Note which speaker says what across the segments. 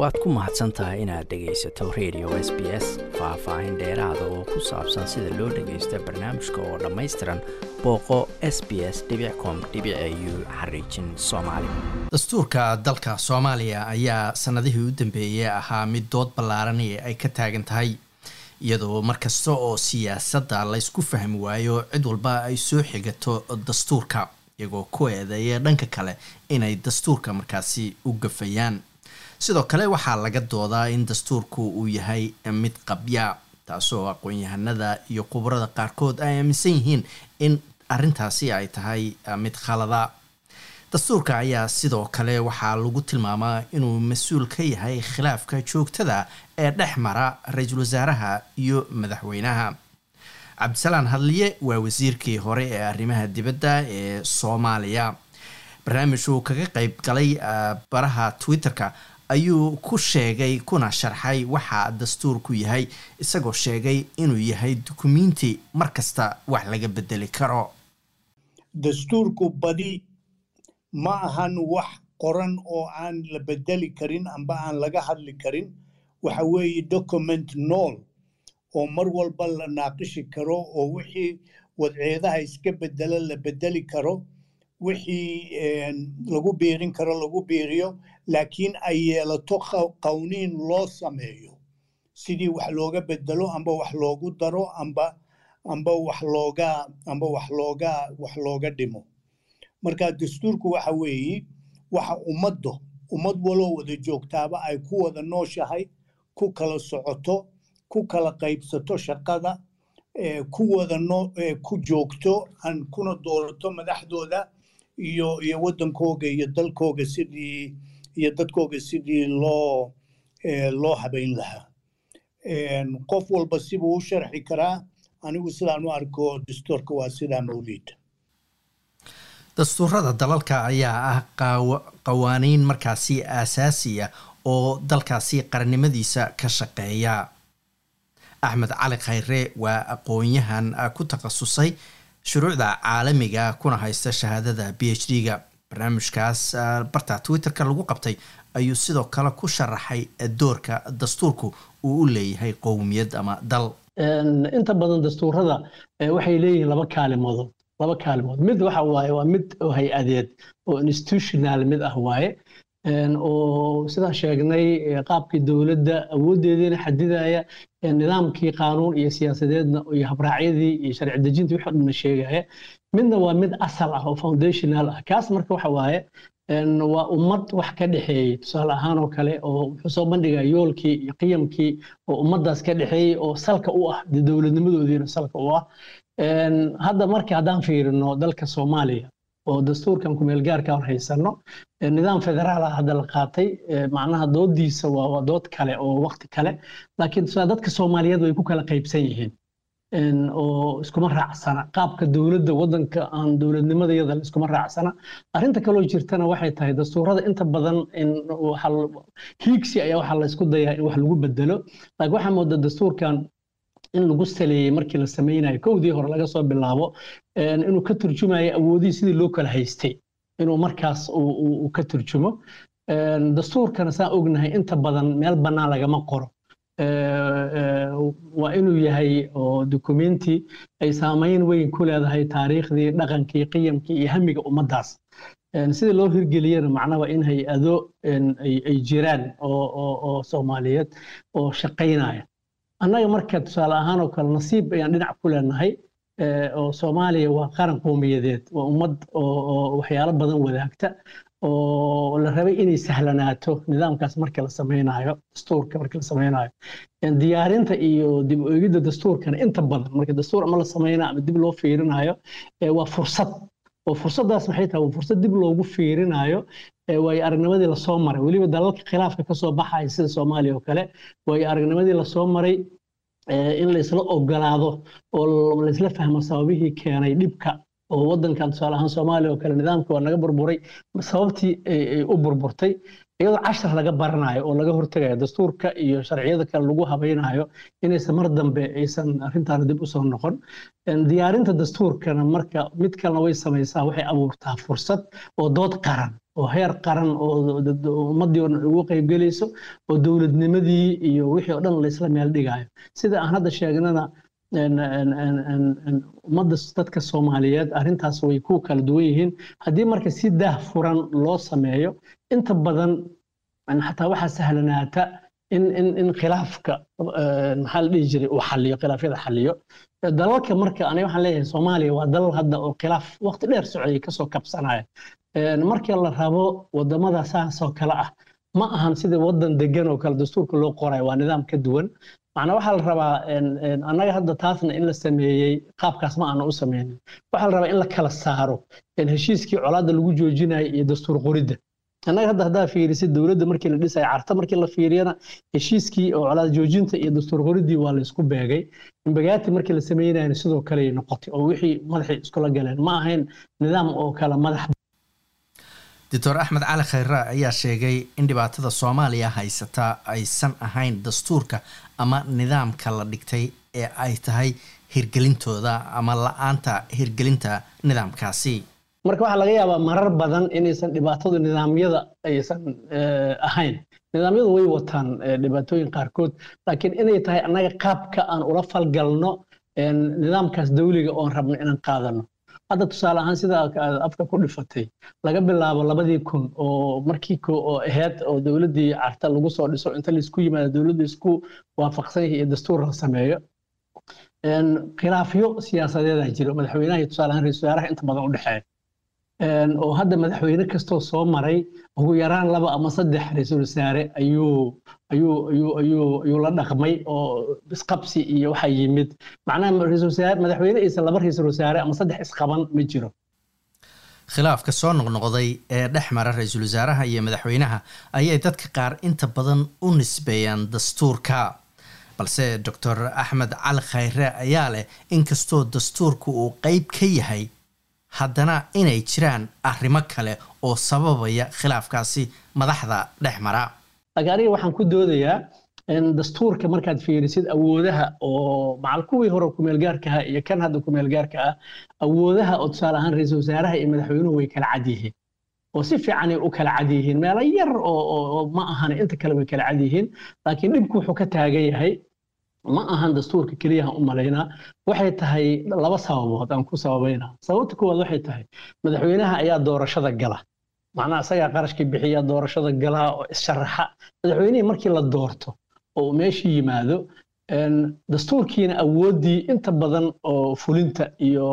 Speaker 1: waad ku mahadsan tahay inaad dhegaysato radio s b s faah-faahin dheeraada oo ku saabsan sida loo dhagaysto barnaamijka oo dhammaystiran booqo s b s com u xariijin soomaali. Dastuurka dalka soomaaliya ayaa sanadihii u dambeeyey ahaa mid dood ballaaran ay ka taagan tahay. Iyadoo markasta oo siyaasadda laysku fahmi waayo cid walba ay soo xigato dastuurka iyagoo ku eedeeya dhanka kale inay dastuurka markaasi u gafayaan sidoo kale waxaa laga doodaa in dastuurku uu yahay mid qabya taasoo aqoon-yahanada iyo khubarada qaarkood ay aaminsan yihiin in arintaasi ay tahay mid khalada. Dastuurka ayaa sidoo kale waxaa lagu tilmaamaa inuu mas'uul ka yahay khilaafka joogtada ee dhex mara ra'iisul wasaaraha iyo madaxweynaha. Cabdisalaan hadliye waa wasiirkii hore ee arrimaha dibadda ee soomaaliya. Barnaamij uu kaga qeyb galay baraha twitter-ka ayuu ku sheegay kuna sharxay waxa dastuurku yahay isagoo sheegay inuu yahay dukumiinti mar kasta wax laga bedeli karo.
Speaker 2: Dastuurku badi ma ahan wax qoran oo aan la bedeli karin amba aan laga hadli karin. Waxa weeye document nool oo mar walba la naaqishi karo oo wixii wadceedaha iska bedela la bedeli karo wixii lagu biirin karo lagu biiriyo laakiin ay yeelato qawniin loo sameeyo. Sidii wax looga bedelo amba wax loogu daro amba amba wax looga amba wax looga wax looga dhimo. Marka dastuurku waxa weeye waxa ummaddo ummad waloo wada joogtaaba ay ku wada nooshahay ku kala socoto ku kala qaybsato shaqada ku wada ku joogto aan kuna doorato madaxdooda iyo iyo waddankooga iyo dalkooga sidii iyo dadkooga sidii loo loo habayn lahaa. Qof walba sibuu u sharxi karaa anigu sidaan u arko dastuurka waa sidaa mawliid
Speaker 1: dastuurada dalalka ayaa ah qawaaniin markaasi aasaasiya oo dalkaasi qarannimadiisa ka shaqeeya. Axmed cali khayre waa aqoon-yahan ku takhasusay shuruucda caalamiga kuna haysta shahaadada b h d ga barnaamijkaas barta twitter-ka lagu qabtay ayuu sidoo kale ku sharaxay doorka dastuurku uu u leeyahay qowmiyad ama dal.
Speaker 3: Inta badan dastuurada waxay leeyihiin laba kaalimood laba kaalimood. Mid waxa waaye waa mid hay'adeed oo institutional mid ah waaye oo sidaan sheegnay qaabkii dowladda awooddeediina xadidaya nidaamkii qaanuun iyo siyaasadeedna iyo habraacyadii iyo sharci dejintii wixii dhanna sheegaya. Midna waa mid asal ah oo foundational ah. Kaas marka waxa waaye waa ummad wax ka dhexeeyey tusaale ahaan oo kale oo wuxuu soo bandhigaa yoolkii iyo qiyamkii oo ummaddaas ka dhexeeyey oo salka u ah dowladnimadoodiina salka u ah. Hadda marka haddaan fiirino dalka soomaaliya oo dastuurkan kumeelgaarka aan haysano nidaam federaal ah hadda la qaatay macnaha doodiisa waa dood kale oo waqti kale laakiin dadka soomaaliyeed way ku kala qaybsan yihiin oo iskuma raacsana. Qaabka dowladda waddanka aan dowladnimadayada iskuma raacsana. Arrinta kaloo jirtana waxay tahay dastuurada inta badan hiigsi ayaa waxaa laysku dayaa in wax lagu bedelo laakiin waxaa mooda dastuurkan in lagu saleeyey markii la samaynayo kowdii hore laga soo bilaabo inuu ka turjumayo awoodihii sidii loo kala haystay. Inuu markaas uu ka turjumo. Dastuurkana saan ognahay inta badan meel bannaan lagama qoro. Waa inuu yahay oo dukumenti ay saamayn weyn ku leedahay taariikhdii dhaqankii qiyamkii iyo hamiga ummaddaas. Sida loo hirgeliyana macnaha in hay'ado ay jiraan oo soomaaliyeed oo shaqaynaya annaga marka tusaale ahaan oo kale nasiib ayaan dhinac ku leenahay oo soomaaliya waa qaran qowmiyadeed waa ummad oo waxyaalo badan wadaagta oo la rabay inay sahlanaato nidaamkaas marka la samaynayo dastuurka marka la samaynayo. Diyaarinta iyo dib u eegidda dastuurkana inta badan marka dastuur ama la samaynayo ama dib loo fiirinayo waa fursad oo fursaddaas maxay tahay? Waa fursad dib loogu fiirinayo waayo aragnimadii la soo maray. Weliba dalalka khilaafka ka soo baxaya sida soomaaliya oo kale waayo aragnimadii la soo maray in laysla ogolaado oo laysla fahmo sababihii keenay dhibka oo waddankan tusaale ahaan soomaaliya oo kale nidaamkii waa naga burburay sababtii u burburtay? Iyadoo cashar laga baranayo oo laga hortegayo dastuurka iyo sharciyada kale lagu habaynayo inaysan mar dambe aysan arrintaana dib u soo noqon. Diyaarinta dastuurkana marka mid kalena way samaysaa waxay abuurtaa fursad oo dood qaran oo heer qaran oo ummaddii oo dhan ugu qaybgelayso oo dowladnimadii iyo wixii oo dhan laysla meel dhigayo. Sida aan hadda sheegnana ummadda dadka soomaaliyeed arrintaas way ku kala duwan yihiin haddii marka si daah furan loo sameeyo inta badan xataa waxaa sahlanaata in khilaafka maxaa la dhihi jiray uu xaliyo khilaafyada xaliyo dalalka marka aniga waxaan leeyahay soomaaliya waa dalal hadda oo khilaaf waqti dheer socday ka soo kabsanaya markii la rabo waddamada saasoo kale ah ma ahan sida wadan degan oo kale dastuurka loo qorayo waa nidaam ka duwan macnaa waxaa la rabaa annaga hadda taasna in la sameeyey qaabkaas ma aana u sameynin waxaa la rabaa in la kala saaro heshiiskii colaadda lagu joojinayo iyo dastuur qoridda annaga hadda haddaa fiirisid dowladda markii la dhisaya carta markii la fiiriyana heshiiskii oo colaad joojinta iyo dastuur qoriddii waa la beegay. Imbagaati markii la sameynayana sidoo kale ay noqotay oo wixii madaxii iskula galeen. Ma ahayn nidaam oo kale madax
Speaker 1: doctor axmed cali khayre ayaa sheegay in dhibaatada soomaaliya haysata aysan ahayn dastuurka ama nidaamka la dhigtay ee ay tahay hirgelintooda ama la'aanta hirgelinta nidaamkaasi.
Speaker 3: Marka waxaa laga yaabaa marar badan inaysan dhibaatadu nidaamyada aysan ahayn. Nidaamyadu way wataan dhibaatooyin qaarkood laakiin inay tahay annaga qaabka aan ula falgalno nidaamkaas dawliga oon rabno inaan qaadano hadda tusaale ahaan sida afka ku dhifatay laga bilaabo labadii kun oo markii oo ahayd oo dowladdii carta lagu soo dhiso inta la isku yimaado dowladda isku waafaqsan yahay iyo dastuur la sameeyo khilaafyo siyaasadeedaa jiro madaxweynaha iyo tusaale ahaan ra'isul wasaaraha inta badan u dhexeeya oo hadda madaxweyne kastoo soo maray ugu yaraan laba ama saddex ra'iisul wasaare ayuu ayuu ayuu la dhaqmay oo isqabsi iyo waxaa yimid. Macnaha wasaare madaxweyne aysan laba ra'iisul wasaare ama saddex isqaban ma jiro.
Speaker 1: Khilaafka soo noqnoqday ee dhex mara ra'iisul wasaaraha iyo madaxweynaha ayay dadka qaar inta badan u nisbeeyaan dastuurka. Balse doctor axmed cali khayre ayaa leh inkastoo dastuurku uu qeyb ka yahay haddana inay jiraan arrimo kale oo sababaya khilaafkaasi madaxda dhex mara.
Speaker 3: Aniga waxaan ku doodayaa dastuurka markaad fiirisid awoodaha oo macal kuwii hore kumeelgaarkaha iyo kan hadda kumeelgaarka ah awoodaha oo tusaale ahaan ra'iisul wasaaraha iyo madaxweynuhu way kala cad yihiin. Oo si fiicanay u kala cad yihiin. Meelo yar oo ma ahan inta kale way kala cad yihiin laakiin dhibku wuxuu ka taagan yahay ma ahan dastuurka keliyaha u malaynaa. Waxay tahay laba sababood aan ku sababaynaa sababta koowaad waxay tahay madaxweynaha ayaa doorashada gala. Macnaha isagaa qarashka bixiya doorashada gala oo issharaxa. Madaxweynihii markii la doorto oo uu meeshii yimaado dastuurkiina awooddii inta badan oo fulinta iyo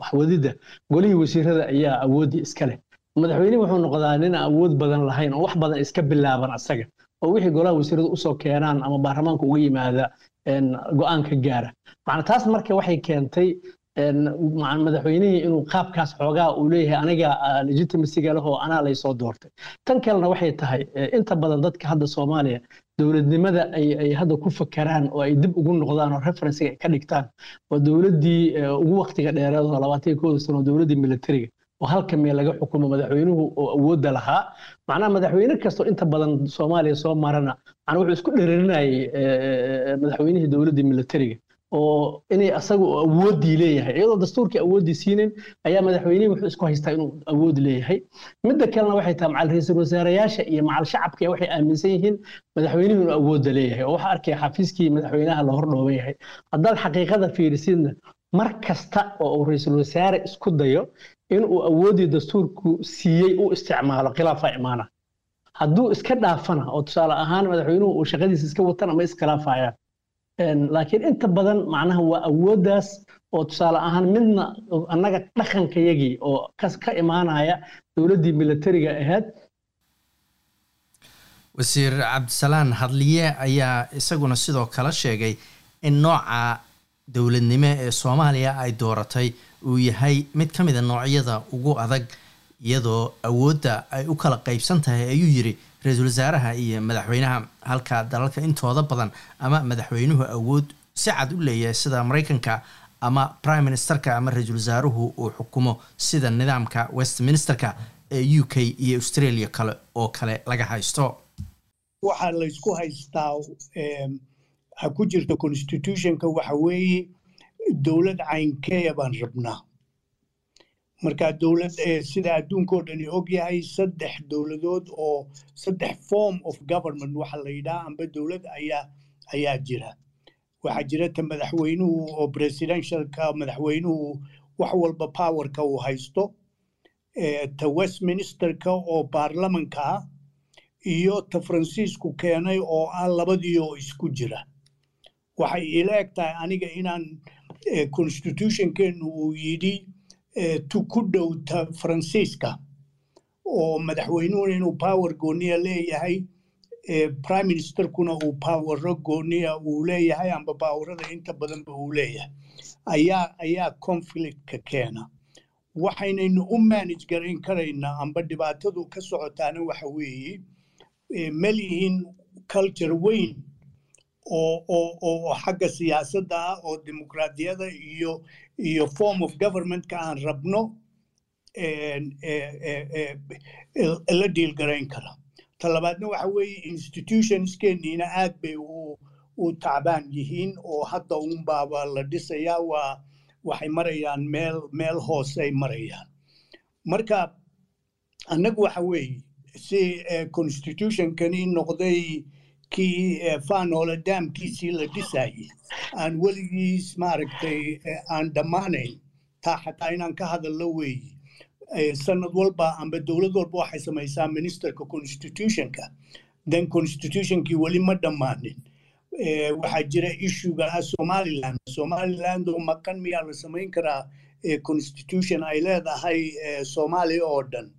Speaker 3: waxwadidda golihii wasiirada ayaa awooddii iska leh. Madaxweynihi wuxuu noqdaa nin awood badan lahayn oo wax badan iska bilaaban asaga oo wixii golaha wasiiradu u soo keenaan ama baarlamaanka uga yimaada go'aan ka gaara. Macna taas marka waxay keentay madaxweynihii inuu qaabkaas xoogaa uu leeyahay aniga legitimacyga leh oo anaa laysoo doortay. Tan kalena waxay tahay inta badan dadka hadda soomaaliya dowladnimada ay hadda ku fakaraan oo ay dib ugu noqdaan oo referencega ay ka dhigtaan oo dowladdii ugu waktiga dheereed oo labaatan iyo kooda sano dowladdii militariga oo halka meel laga xukumo madaxweynuhu oo awoodda lahaa. Macnaha madaxweyne kastoo inta badan soomaaliya soo marana macnaa wuxuu isku dhereerinayay madaxweynihii dowladdii militariga oo inay asaga awooddii leeyahay. Iyadoo dastuurkii awooddii siinin ayaa madaxweynihii wuxuu isku haystaa inuu awood leeyahay. Midda kalena waxay tahay macal ra'iisul wasaarayaasha iyo macal shacabka waxay aaminsan yihiin madaxweynuhu inuu awoodda leeyahay. Oo waxaa arkaya xafiiskii madaxweynaha la hordhooban yahay. Haddaad xaqiiqada fiirisidna mar kasta oo uu ra'iisul wasaare isku dayo inuu awooddii dastuurku siiyey u isticmaalo khilaafaa imaana. Hadduu iska dhaafana oo tusaale ahaan madaxweynuhu uu shaqadiisa iska watan ama iskhilaafayaan laakiin inta badan macnaha waa awooddaas oo tusaale ahaan midna annaga dhaqankayagii oo ka imaanaya dowladdii militariga ahayd
Speaker 1: wasiir cabdisalaan hadliye ayaa isaguna sidoo kale sheegay in nooca dowladnimo ee soomaaliya ay dooratay uu yahay mid ka mida noocyada ugu adag iyadoo awoodda ay u kala qaybsan tahay ayuu yidhi ra'iisul wasaaraha iyo madaxweynaha. Halka dalalka intooda badan ama madaxweynuhu awood si cad u leeyahay sida maraykanka ama prime ministerka ama ra'iisul wasaaruhu uu xukumo sida nidaamka westminsterka ee u k iyo australia kale oo kale laga haysto.
Speaker 2: Waxaa laysku haystaa ha ku jirta constitutionka waxa weeye dowlad caynkeeya baan rabnaa. Marka dowlad sida adduunkao dhani og yahay saddex dowladood oo saddex form of government waxa la yidhaha amba dowlad ayaa ayaa jira. Waxaa jira ta madaxweynuhu oo presidentialka madaxweynuhu wax walba powerka uu haysto ta westminsterka oo baarlamanka ah iyo ta faransiisku keenay oo ah labadii oo isku jira. Waxay ila eg tahay aniga inaan constitutionkeenu uu yidhi tu ku dhow ta faransiiska oo madaxweynuhuna inuu power gooniya leeyahay prime ministerkuna uu powero gooniya uu leeyahay amba powerada inta badanba uu leeyahay. Ayaa ayaa conflictka keena. Waxaynaynu u manage garayn karaynaa amba dhibaatadu ka socotaana waxa weeye malihin culture weyn oo xagga siyaasadda ah oo dimuqraadiyada iyo iyo form of governmentka aan rabno la dhiil garayn kara. Ta labaadna waxa weeye institutionskeeniina aad bay u tacbaan yihiin oo hadda unbaaba la dhisayaa waa waxay marayaan meel meel hoosey marayaan. Marka annagu waxa weeye si constitutionkani noqday kii faanoole daamkiisii la dhisayey aan weligiis maaragtay aan dhammaanayn taa xataa inaan ka hadallo weeye sanad walba amba dowlad walba waxay samaysaa ministerka constitutionka then constitutionkii weli ma dhammaanin waxaa jira issuega ah somaliland. Somaliland oo maqan miyaa la samayn karaa constitution ay leedahay soomaaliya oo dhan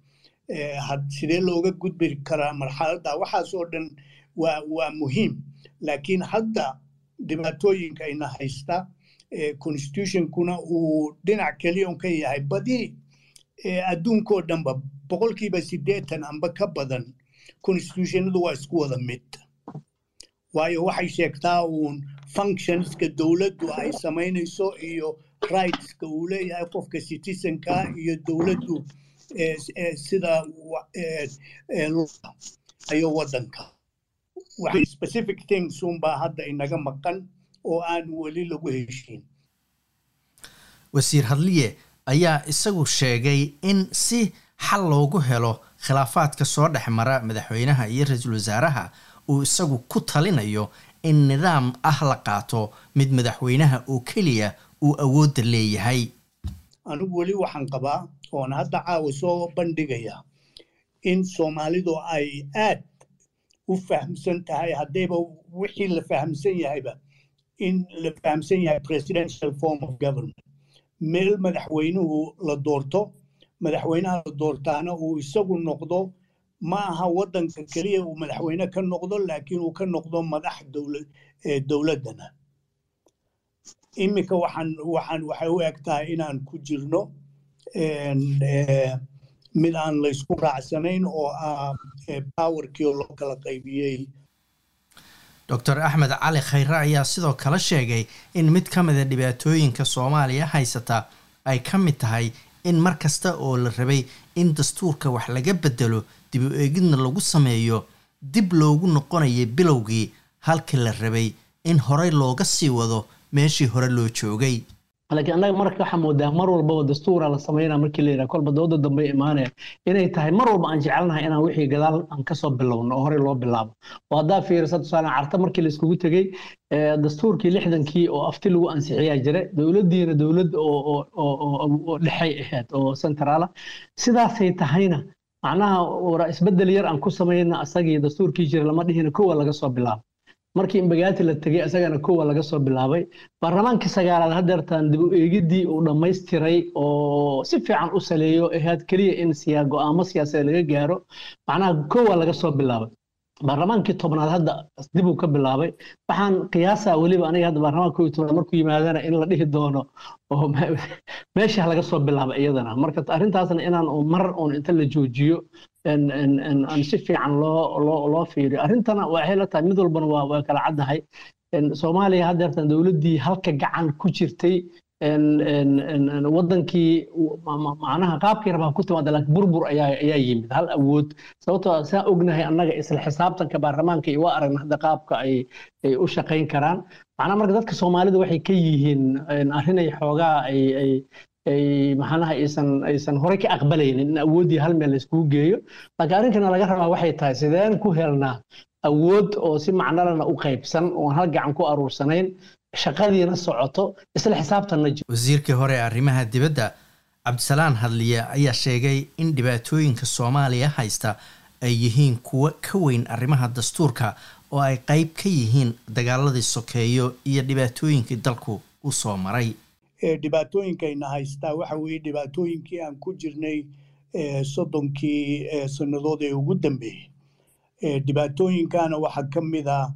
Speaker 2: sidee looga gudbi karaa marxaladda waxaas oo dhan waa muhiim laakiin hadda dhibaatooyinka ayna haysta constitutionkuna uu dhinac keliya un ka yahay. Badi adduunkoo dhanba boqolkiiba siddeetan amba ka badan constitutionadu waa isku wada mid. Waayo waxay sheegtaa uun functionska dowladdu ay samaynayso iyo rightska uu leeyahay qofka citizenka iyo dowladdu sida ayo waddanka waxay specific things unbaa hadda inaga maqan oo aan weli lagu heshiin.
Speaker 1: Wasiir hadliye ayaa isagu sheegay in si xal loogu helo khilaafaadka soo dhex mara madaxweynaha iyo ra'iisul wasaaraha uu isagu ku talinayo in nidaam ah la qaato mid madaxweynaha oo keliya uu awoodda leeyahay.
Speaker 2: Anigu weli waxaan qabaa oon hadda caawa soo bandhigaya in soomaalidu ay aad u fahamsan tahay haddayba wixii la fahamsan yahayba in la fahamsan yahay presidential form of government. Meel madaxweynuhu la doorto madaxweynaha la doortaana uu isagu noqdo ma aha waddanka keliya uu madaxweyne ka noqdo laakiin uu ka noqdo madax dowladdana. Iminka waxaan waxaan waxay u eg tahay inaan ku jirno mid aan laysku raacsanayn oo ah powerkii oo loo kala qaybiyey.
Speaker 1: Doctor axmed cali khayre ayaa sidoo kale sheegay in mid ka mida dhibaatooyinka soomaaliya haysata ay ka mid tahay in mar kasta oo la rabay in dastuurka wax laga bedelo dib u eegidna lagu sameeyo dib loogu noqonaya bilowgii halkii la rabay in horey looga sii wado meeshii hore loo joogay
Speaker 3: laakiin annaga marka waxaa moodaa mar walbaba dastuura la samaynaa markii la yidhaha kolba dooda dambe imaanaya inay tahay mar walba aan jecelnahay inaan wixii gadaal aan ka soo bilowno oo horey loo bilaabo. Oo haddaa fiirisa tusaale carta markii la tegey dastuurkii lixdankii oo afti lagu ansixiyaa jira dowladdiina dowlad oo dhexay ahayd oo centraala sidaasay tahayna macnaha wara isbeddel yar aan ku samayna asagii dastuurkii jira lama dhihina kowa laga soo bilaabo markii imbagaati la tegey isagana kowa laga soo bilaabay baarlamaankii sagaalaad hadeertaan dib u eegidii uu dhammaystiray oo si fiican u saleeyo ahayd keliya in siyaa go'aamo siyaasadeed laga gaaro macnaha kowa laga soo bilaabay baarlamaankii tobnaad hadda dib uu ka bilaabay. Waxaan qiyaasaa weliba aniga hadda baarlamaanka iyo tobnaad markuu yimaadana in la dhihi doono oo meesha laga soo bilaabay iyadana. Marka arrintaasna inaan mar uun inta la joojiyo aan si fiican loo loo loo fiiriyo. Arrintana waxay la tahay mid walbana waa waa kala caddahay. Soomaaliya haddeertan dowladdii halka gacan ku jirtay wadankii macnaha qaabkii rabaa ku timaada laakiin burbur ayaa yimid. Hal awood sababtoo saa ognahay annaga isla xisaabtanka baarlamaanka iyo waa aragna hadda qaabka ay u shaqayn karaan. Macnaha marka dadka soomaalida waxay ka yihiin arrinay xoogaa ay ay ay maxanaha aysan aysan horey ka aqbalaynin in awooddii hal meel layskugu geeyo. Laakiin arrinkana laga rabaa waxay tahay sideen ku helnaa awood oo si macnalana u qaybsan oon hal gacan ku aruursanayn shaqadiina socoto isla xisaabtanna jiro.
Speaker 1: Wasiirkii hore ee arrimaha dibadda cabdisalaan hadliye ayaa sheegay in dhibaatooyinka soomaaliya haysta ay yihiin kuwo ka weyn arrimaha dastuurka oo ay qayb ka yihiin dagaaladii sokeeyo iyo dhibaatooyinkii dalku u soo maray.
Speaker 2: Dhibaatooyinkayna haystaa waxa weeye dhibaatooyinkii aan ku jirnay soddonkii sannadood ee ugu dambeeyey dhibaatooyinkana waxaa ka mid ah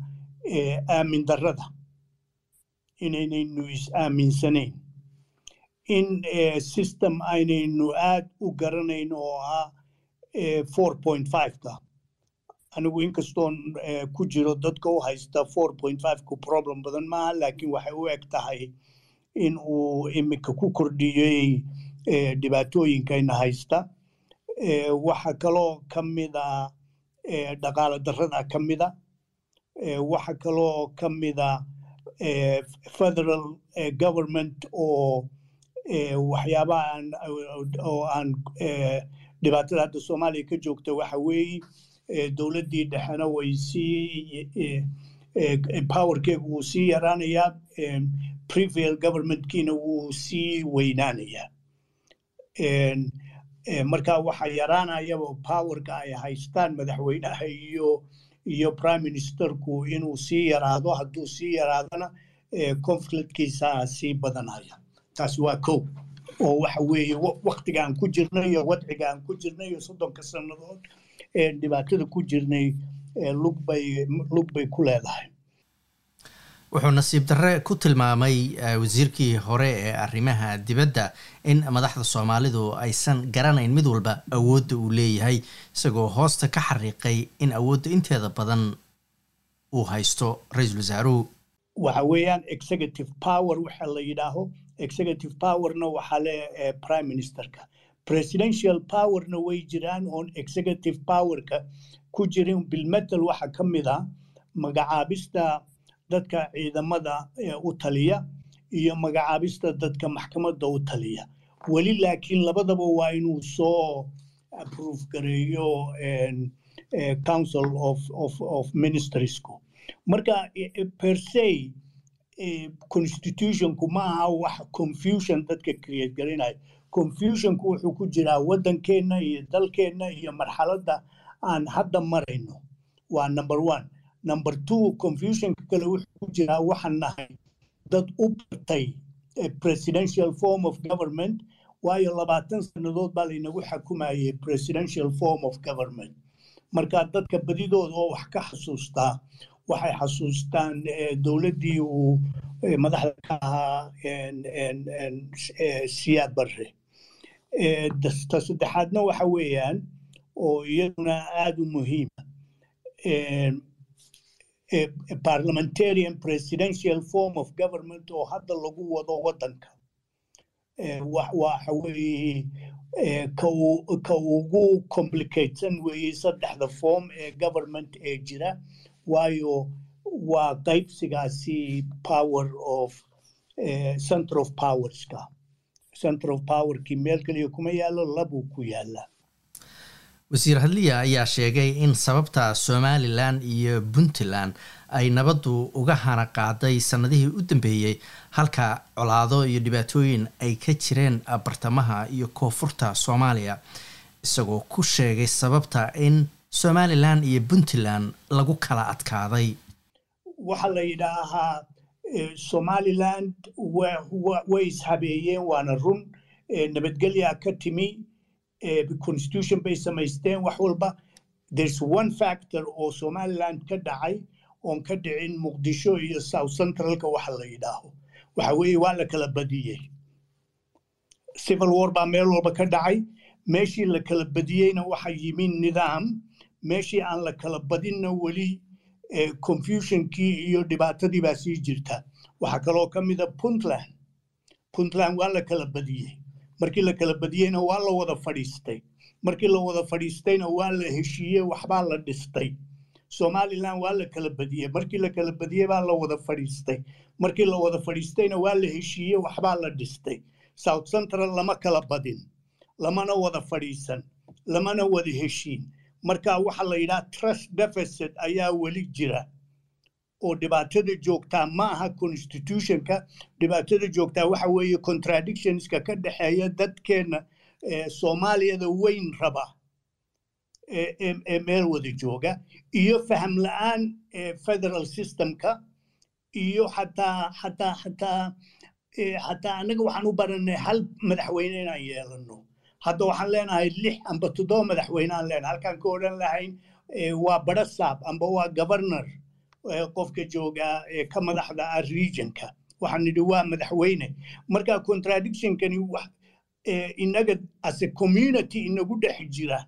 Speaker 2: aamin darrada inaynaynu is-aaminsanayn in system aynaynu aad u garanayn oo ah four point fiveka anigu inkastoon ku jiro dadka u haysta four point fiveku problem badan maaha laakiin waxay u eg tahay in uu imika ku kordhiyey dhibaatooyinkayna haysta waxa kaloo ka mida dhaqaale darrada ka mida waxa kaloo ka mida federal government oo waxyaabaha oo aan dhibaatada hadda soomaaliya ka joogta waxa weeye dowladdii dhexena way sii powerkeegu wuu sii yaraanayaa previal governmentkiina wuu sii weynaanayaa. Marka waxa yaraanayaba powerka ay haystaan madaxweynaha iyo iyo prime ministerku inuu sii yaraado hadduu sii yaraadona conflictkiisa sii badanaya. Taasi waa kow oo waxa weeye waktiga aan ku jirnay iyo wadciga aan ku jirnay iyo soddonka sannadood ee dhibaatada ku jirnay lugbay lug bay ku leedahay
Speaker 1: wuxuu nasiib darre ku tilmaamay wasiirkii hore ee arrimaha dibadda in madaxda soomaalidu aysan garanayn mid walba awoodda uu leeyahay isagoo hoosta ka xariiqay in awoodda inteeda badan uu haysto. Ra'iisul wasaaruhu.
Speaker 2: Waxa weeyaan executive power waxa la yidhaaho. Executive powerna waxaa le prime ministerka. Presidential powerna way jiraan oon executive powerka ku jirin. Bilmetal waxa ka mid a magacaabista dadka ciidamada u taliya iyo magacaabista dadka maxkamadda u taliya. Weli laakiin labadaba waa inuu soo approve gareeyo council of, ministeriesku marka per se constitutionku ma aha wax confusion dadka create garinayo confusionku wuxuu ku jiraa waddankeenna iyo dalkeenna iyo marxaladda aan hadda marayno. Waa number one number two confusionka kale wuxuu ku jiraa waxaan nahay dad u bartay presidential form of government waayo labaatan sannadood baa laynagu xakumayay presidential form of government. Marka dadka badidooda oo wax ka xasuustaa waxay xasuustaan dowladdii uu madaxda ka ahaa siyaad barre. Ta saddexaadna waxa weeyaan oo iyaduna aada u muhiima parliamentarian presidential form of government oo hadda lagu wado waddanka waxa weeye ka ugu complicatesan weeye saddexda form ee government ee jira waayo waa qaybsigaasi power of center of powerska. Center of powerkii meel kaliya kuma yaallo labuu ku yaallaa
Speaker 1: wasiir hadliya ayaa sheegay in sababta somalilan iyo puntland ay nabaddu uga hana qaaday sannadihii u dambeeyey halka colaado iyo dhibaatooyin ay ka jireen bartamaha iyo koonfurta soomaaliya. Isagoo ku sheegay sababta in somalilan iyo puntland lagu kala adkaaday.
Speaker 2: Waxaa la yidhaahaa somaliland way ishabeeyeen waana run nabadgelyaa ka timi constitution bay samaysteen wax walba there's one factor oo somaliland ka dhacay oon ka dhicin muqdisho iyo south centralka waxa la yidhaaho. Waxa weeye waa la kala badiyey civil war baa meel walba ka dhacay. Meeshii la kala badiyeyna waxa yimi nidaam. Meeshii aan la kala badinna weli confusionkii iyo dhibaatadii baa sii jirta. Waxaa kaloo ka mida puntland. Puntland waa la kala badiyey markii la kala badiyeyna waa la wada fadhiistay. Markii la wada fadhiistayna waa la heshiiyey waxbaa la dhistay. Somalilan waa la kala badiyey. Markii la kala badiyey baa la wada fadhiistay. Markii la wada fadhiistayna waa la heshiiyey waxbaa la dhistay. South central lama kala badin lamana wada fadhiisan lamana wada heshiin. Marka waxa la yidhaha trust deficit ayaa weli jira oo dhibaatada joogtaa ma aha constitutionka. Dhibaatada joogtaa waxa weeye contradictionska ka dhexeeya dadkeenna soomaaliyada weyn raba ee meel wada jooga iyo faham la'aan federal systemka iyo xataa xataa xataa xataa annaga waxaan u baranay hal madaxweyne inaan yeelano. Hadda waxaan leenahay lix amba toddoba madaxweyne aan leenahay. Halkaan ka odhan lahayn waa barasaab amba waa governor qofka jooga ka madaxda ah regionka. Waxaan nidhi waa madaxweyne. Marka contradictionkani inaga as a community inagu dhex jira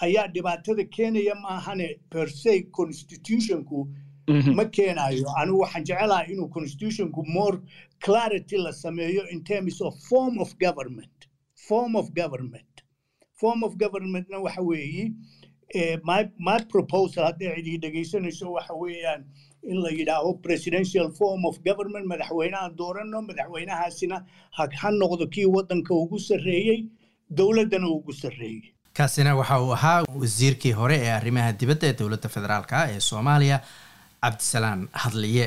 Speaker 2: ayaa dhibaatada keenaya maahane per se constitutionku ma keenayo anigu waxaan jecelahay inuu constitutionku more clarity la sameeyo in terms of form of government form of government. Form of governmentna waxa weeyi my, my proposal hadday cidii dhegaysanayso waxa weeyaan in la yidhaaho presidential form of government madaxweynehan doorano madaxweynahaasina ha noqdo kii waddanka ugu sarreeyey dowladdana ugu sarreeyey
Speaker 1: kaasina waxa uu ahaa wasiirkii hore ee arrimaha dibadda ee dowladda federaalka ee soomaaliya cabdisalaan hadliye